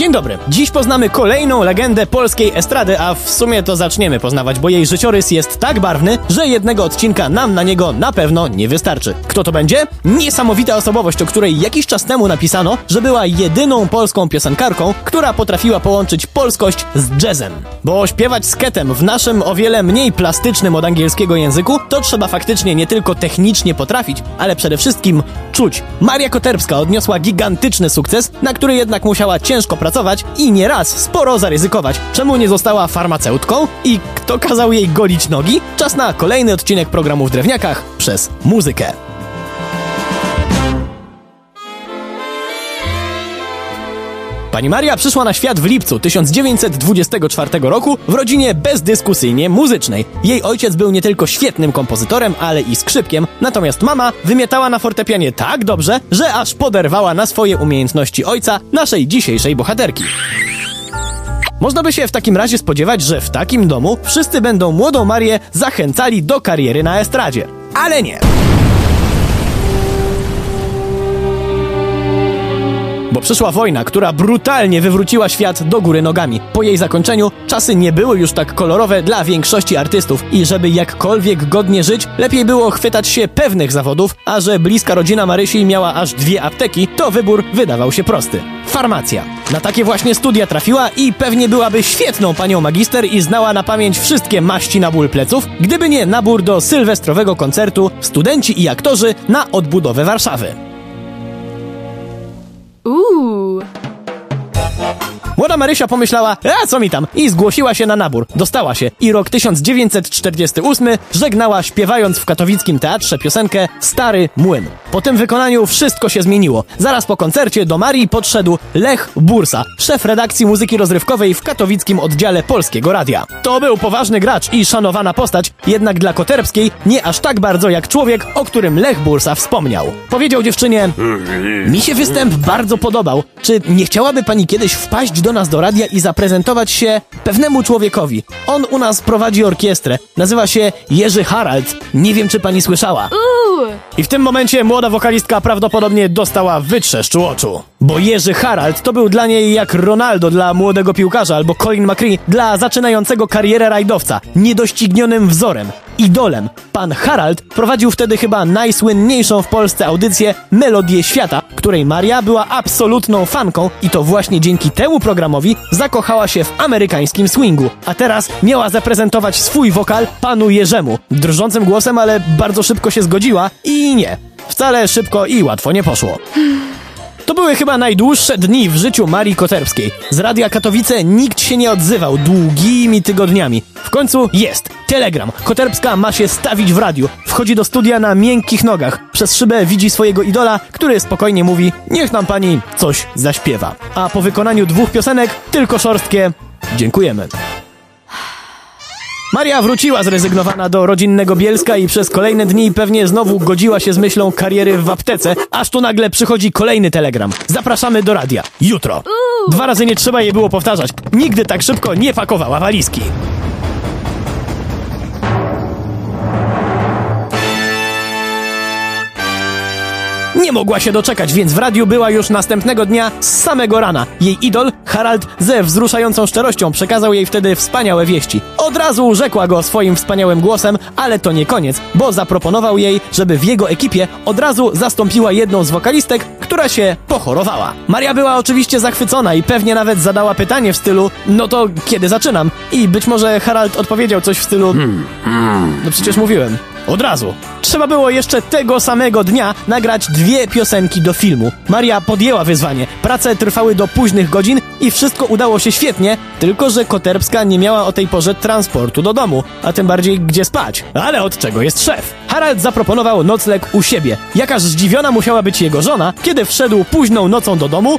Dzień dobry. Dziś poznamy kolejną legendę polskiej estrady, a w sumie to zaczniemy poznawać, bo jej życiorys jest tak barwny, że jednego odcinka nam na niego na pewno nie wystarczy. Kto to będzie? Niesamowita osobowość, o której jakiś czas temu napisano, że była jedyną polską piosenkarką, która potrafiła połączyć polskość z jazzem. Bo śpiewać sketem w naszym o wiele mniej plastycznym od angielskiego języku, to trzeba faktycznie nie tylko technicznie potrafić, ale przede wszystkim czuć. Maria Koterbska odniosła gigantyczny sukces, na który jednak musiała ciężko pracować i nieraz sporo zaryzykować. Czemu nie została farmaceutką? I kto kazał jej golić nogi? Czas na kolejny odcinek programu w Drewniakach przez muzykę. Pani Maria przyszła na świat w lipcu 1924 roku w rodzinie bezdyskusyjnie muzycznej. Jej ojciec był nie tylko świetnym kompozytorem, ale i skrzypkiem, natomiast mama wymiatała na fortepianie tak dobrze, że aż poderwała na swoje umiejętności ojca naszej dzisiejszej bohaterki. Można by się w takim razie spodziewać, że w takim domu wszyscy będą młodą Marię zachęcali do kariery na estradzie. Ale nie. Bo przyszła wojna, która brutalnie wywróciła świat do góry nogami. Po jej zakończeniu czasy nie były już tak kolorowe dla większości artystów i żeby jakkolwiek godnie żyć, lepiej było chwytać się pewnych zawodów, a że bliska rodzina Marysi miała aż dwie apteki, to wybór wydawał się prosty. Farmacja. Na takie właśnie studia trafiła i pewnie byłaby świetną panią magister i znała na pamięć wszystkie maści na ból pleców, gdyby nie nabór do sylwestrowego koncertu studenci i aktorzy na odbudowę Warszawy. Młoda Marysia pomyślała, a co mi tam, i zgłosiła się na nabór. Dostała się i rok 1948 żegnała śpiewając w katowickim teatrze piosenkę Stary Młyn. Po tym wykonaniu wszystko się zmieniło. Zaraz po koncercie do Marii podszedł Lech Bursa, szef redakcji muzyki rozrywkowej w katowickim oddziale Polskiego Radia. To był poważny gracz i szanowana postać, jednak dla Koterbskiej nie aż tak bardzo jak człowiek, o którym Lech Bursa wspomniał. Powiedział dziewczynie, mi się występ bardzo podobał. Czy nie chciałaby pani kiedyś wpaść do nas do radia i zaprezentować się pewnemu człowiekowi? On u nas prowadzi orkiestrę. Nazywa się Jerzy Harald. Nie wiem, czy pani słyszała. Uuu. I w tym momencie młoda wokalistka prawdopodobnie dostała wytrzeszczu oczu. Bo Jerzy Harald to był dla niej jak Ronaldo dla młodego piłkarza albo Colin McRae dla zaczynającego karierę rajdowca. Niedoścignionym wzorem. Idolem. Pan Harald prowadził wtedy chyba najsłynniejszą w Polsce audycję Melodię Świata, której Maria była absolutną fanką i to właśnie dzięki temu programowi zakochała się w amerykańskim swingu. A teraz miała zaprezentować swój wokal panu Jerzemu. Drżącym głosem, ale bardzo szybko się zgodziła i nie. Wcale szybko i łatwo nie poszło. To były chyba najdłuższe dni w życiu Marii Koterbskiej. Z Radia Katowice nikt się nie odzywał długimi tygodniami. W końcu jest. Telegram. Koterbska ma się stawić w radiu. Wchodzi do studia na miękkich nogach. Przez szybę widzi swojego idola, który spokojnie mówi niech nam pani coś zaśpiewa. A po wykonaniu dwóch piosenek tylko szorstkie dziękujemy. Maria wróciła zrezygnowana do rodzinnego Bielska i przez kolejne dni pewnie znowu godziła się z myślą kariery w aptece, aż tu nagle przychodzi kolejny telegram. Zapraszamy do radia. Jutro. Dwa razy nie trzeba jej było powtarzać. Nigdy tak szybko nie pakowała walizki. Nie mogła się doczekać, więc w radiu była już następnego dnia z samego rana. Jej idol, Harald, ze wzruszającą szczerością przekazał jej wtedy wspaniałe wieści. Od razu rzekła go swoim wspaniałym głosem, ale to nie koniec, bo zaproponował jej, żeby w jego ekipie od razu zastąpiła jedną z wokalistek, która się pochorowała. Maria była oczywiście zachwycona i pewnie nawet zadała pytanie w stylu no to kiedy zaczynam? I być może Harald odpowiedział coś w stylu no przecież mówiłem. Od razu. Trzeba było jeszcze tego samego dnia nagrać dwie piosenki do filmu. Maria podjęła wyzwanie. Prace trwały do późnych godzin i wszystko udało się świetnie, tylko że Koterbska nie miała o tej porze transportu do domu, a tym bardziej gdzie spać. Ale od czego jest szef? Harald zaproponował nocleg u siebie. Jakaż zdziwiona musiała być jego żona, kiedy wszedł późną nocą do domu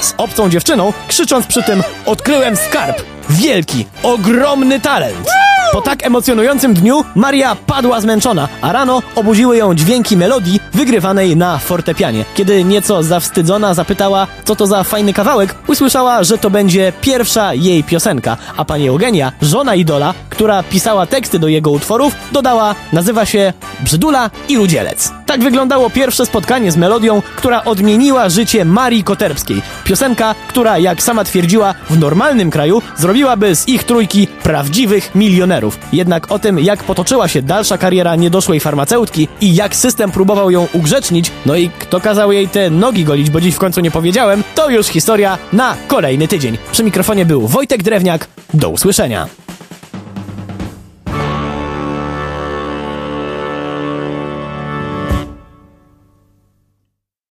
z obcą dziewczyną, krzycząc przy tym odkryłem skarb. Wielki, ogromny talent. Po tak emocjonującym dniu Maria padła zmęczona, a rano obudziły ją dźwięki melodii wygrywanej na fortepianie. Kiedy nieco zawstydzona zapytała, co to za fajny kawałek, usłyszała, że to będzie pierwsza jej piosenka, a pani Eugenia, żona idola, która pisała teksty do jego utworów, dodała, nazywa się Brzydula i Rudzielec. Tak wyglądało pierwsze spotkanie z melodią, która odmieniła życie Marii Koterbskiej. Piosenka, która, jak sama twierdziła, w normalnym kraju zrobiłaby z ich trójki prawdziwych milionerów. Jednak o tym, jak potoczyła się dalsza kariera niedoszłej farmaceutki i jak system próbował ją ugrzecznić, no i kto kazał jej te nogi golić, bo dziś w końcu nie powiedziałem, to już historia na kolejny tydzień. Przy mikrofonie był Wojtek Drewniak. Do usłyszenia.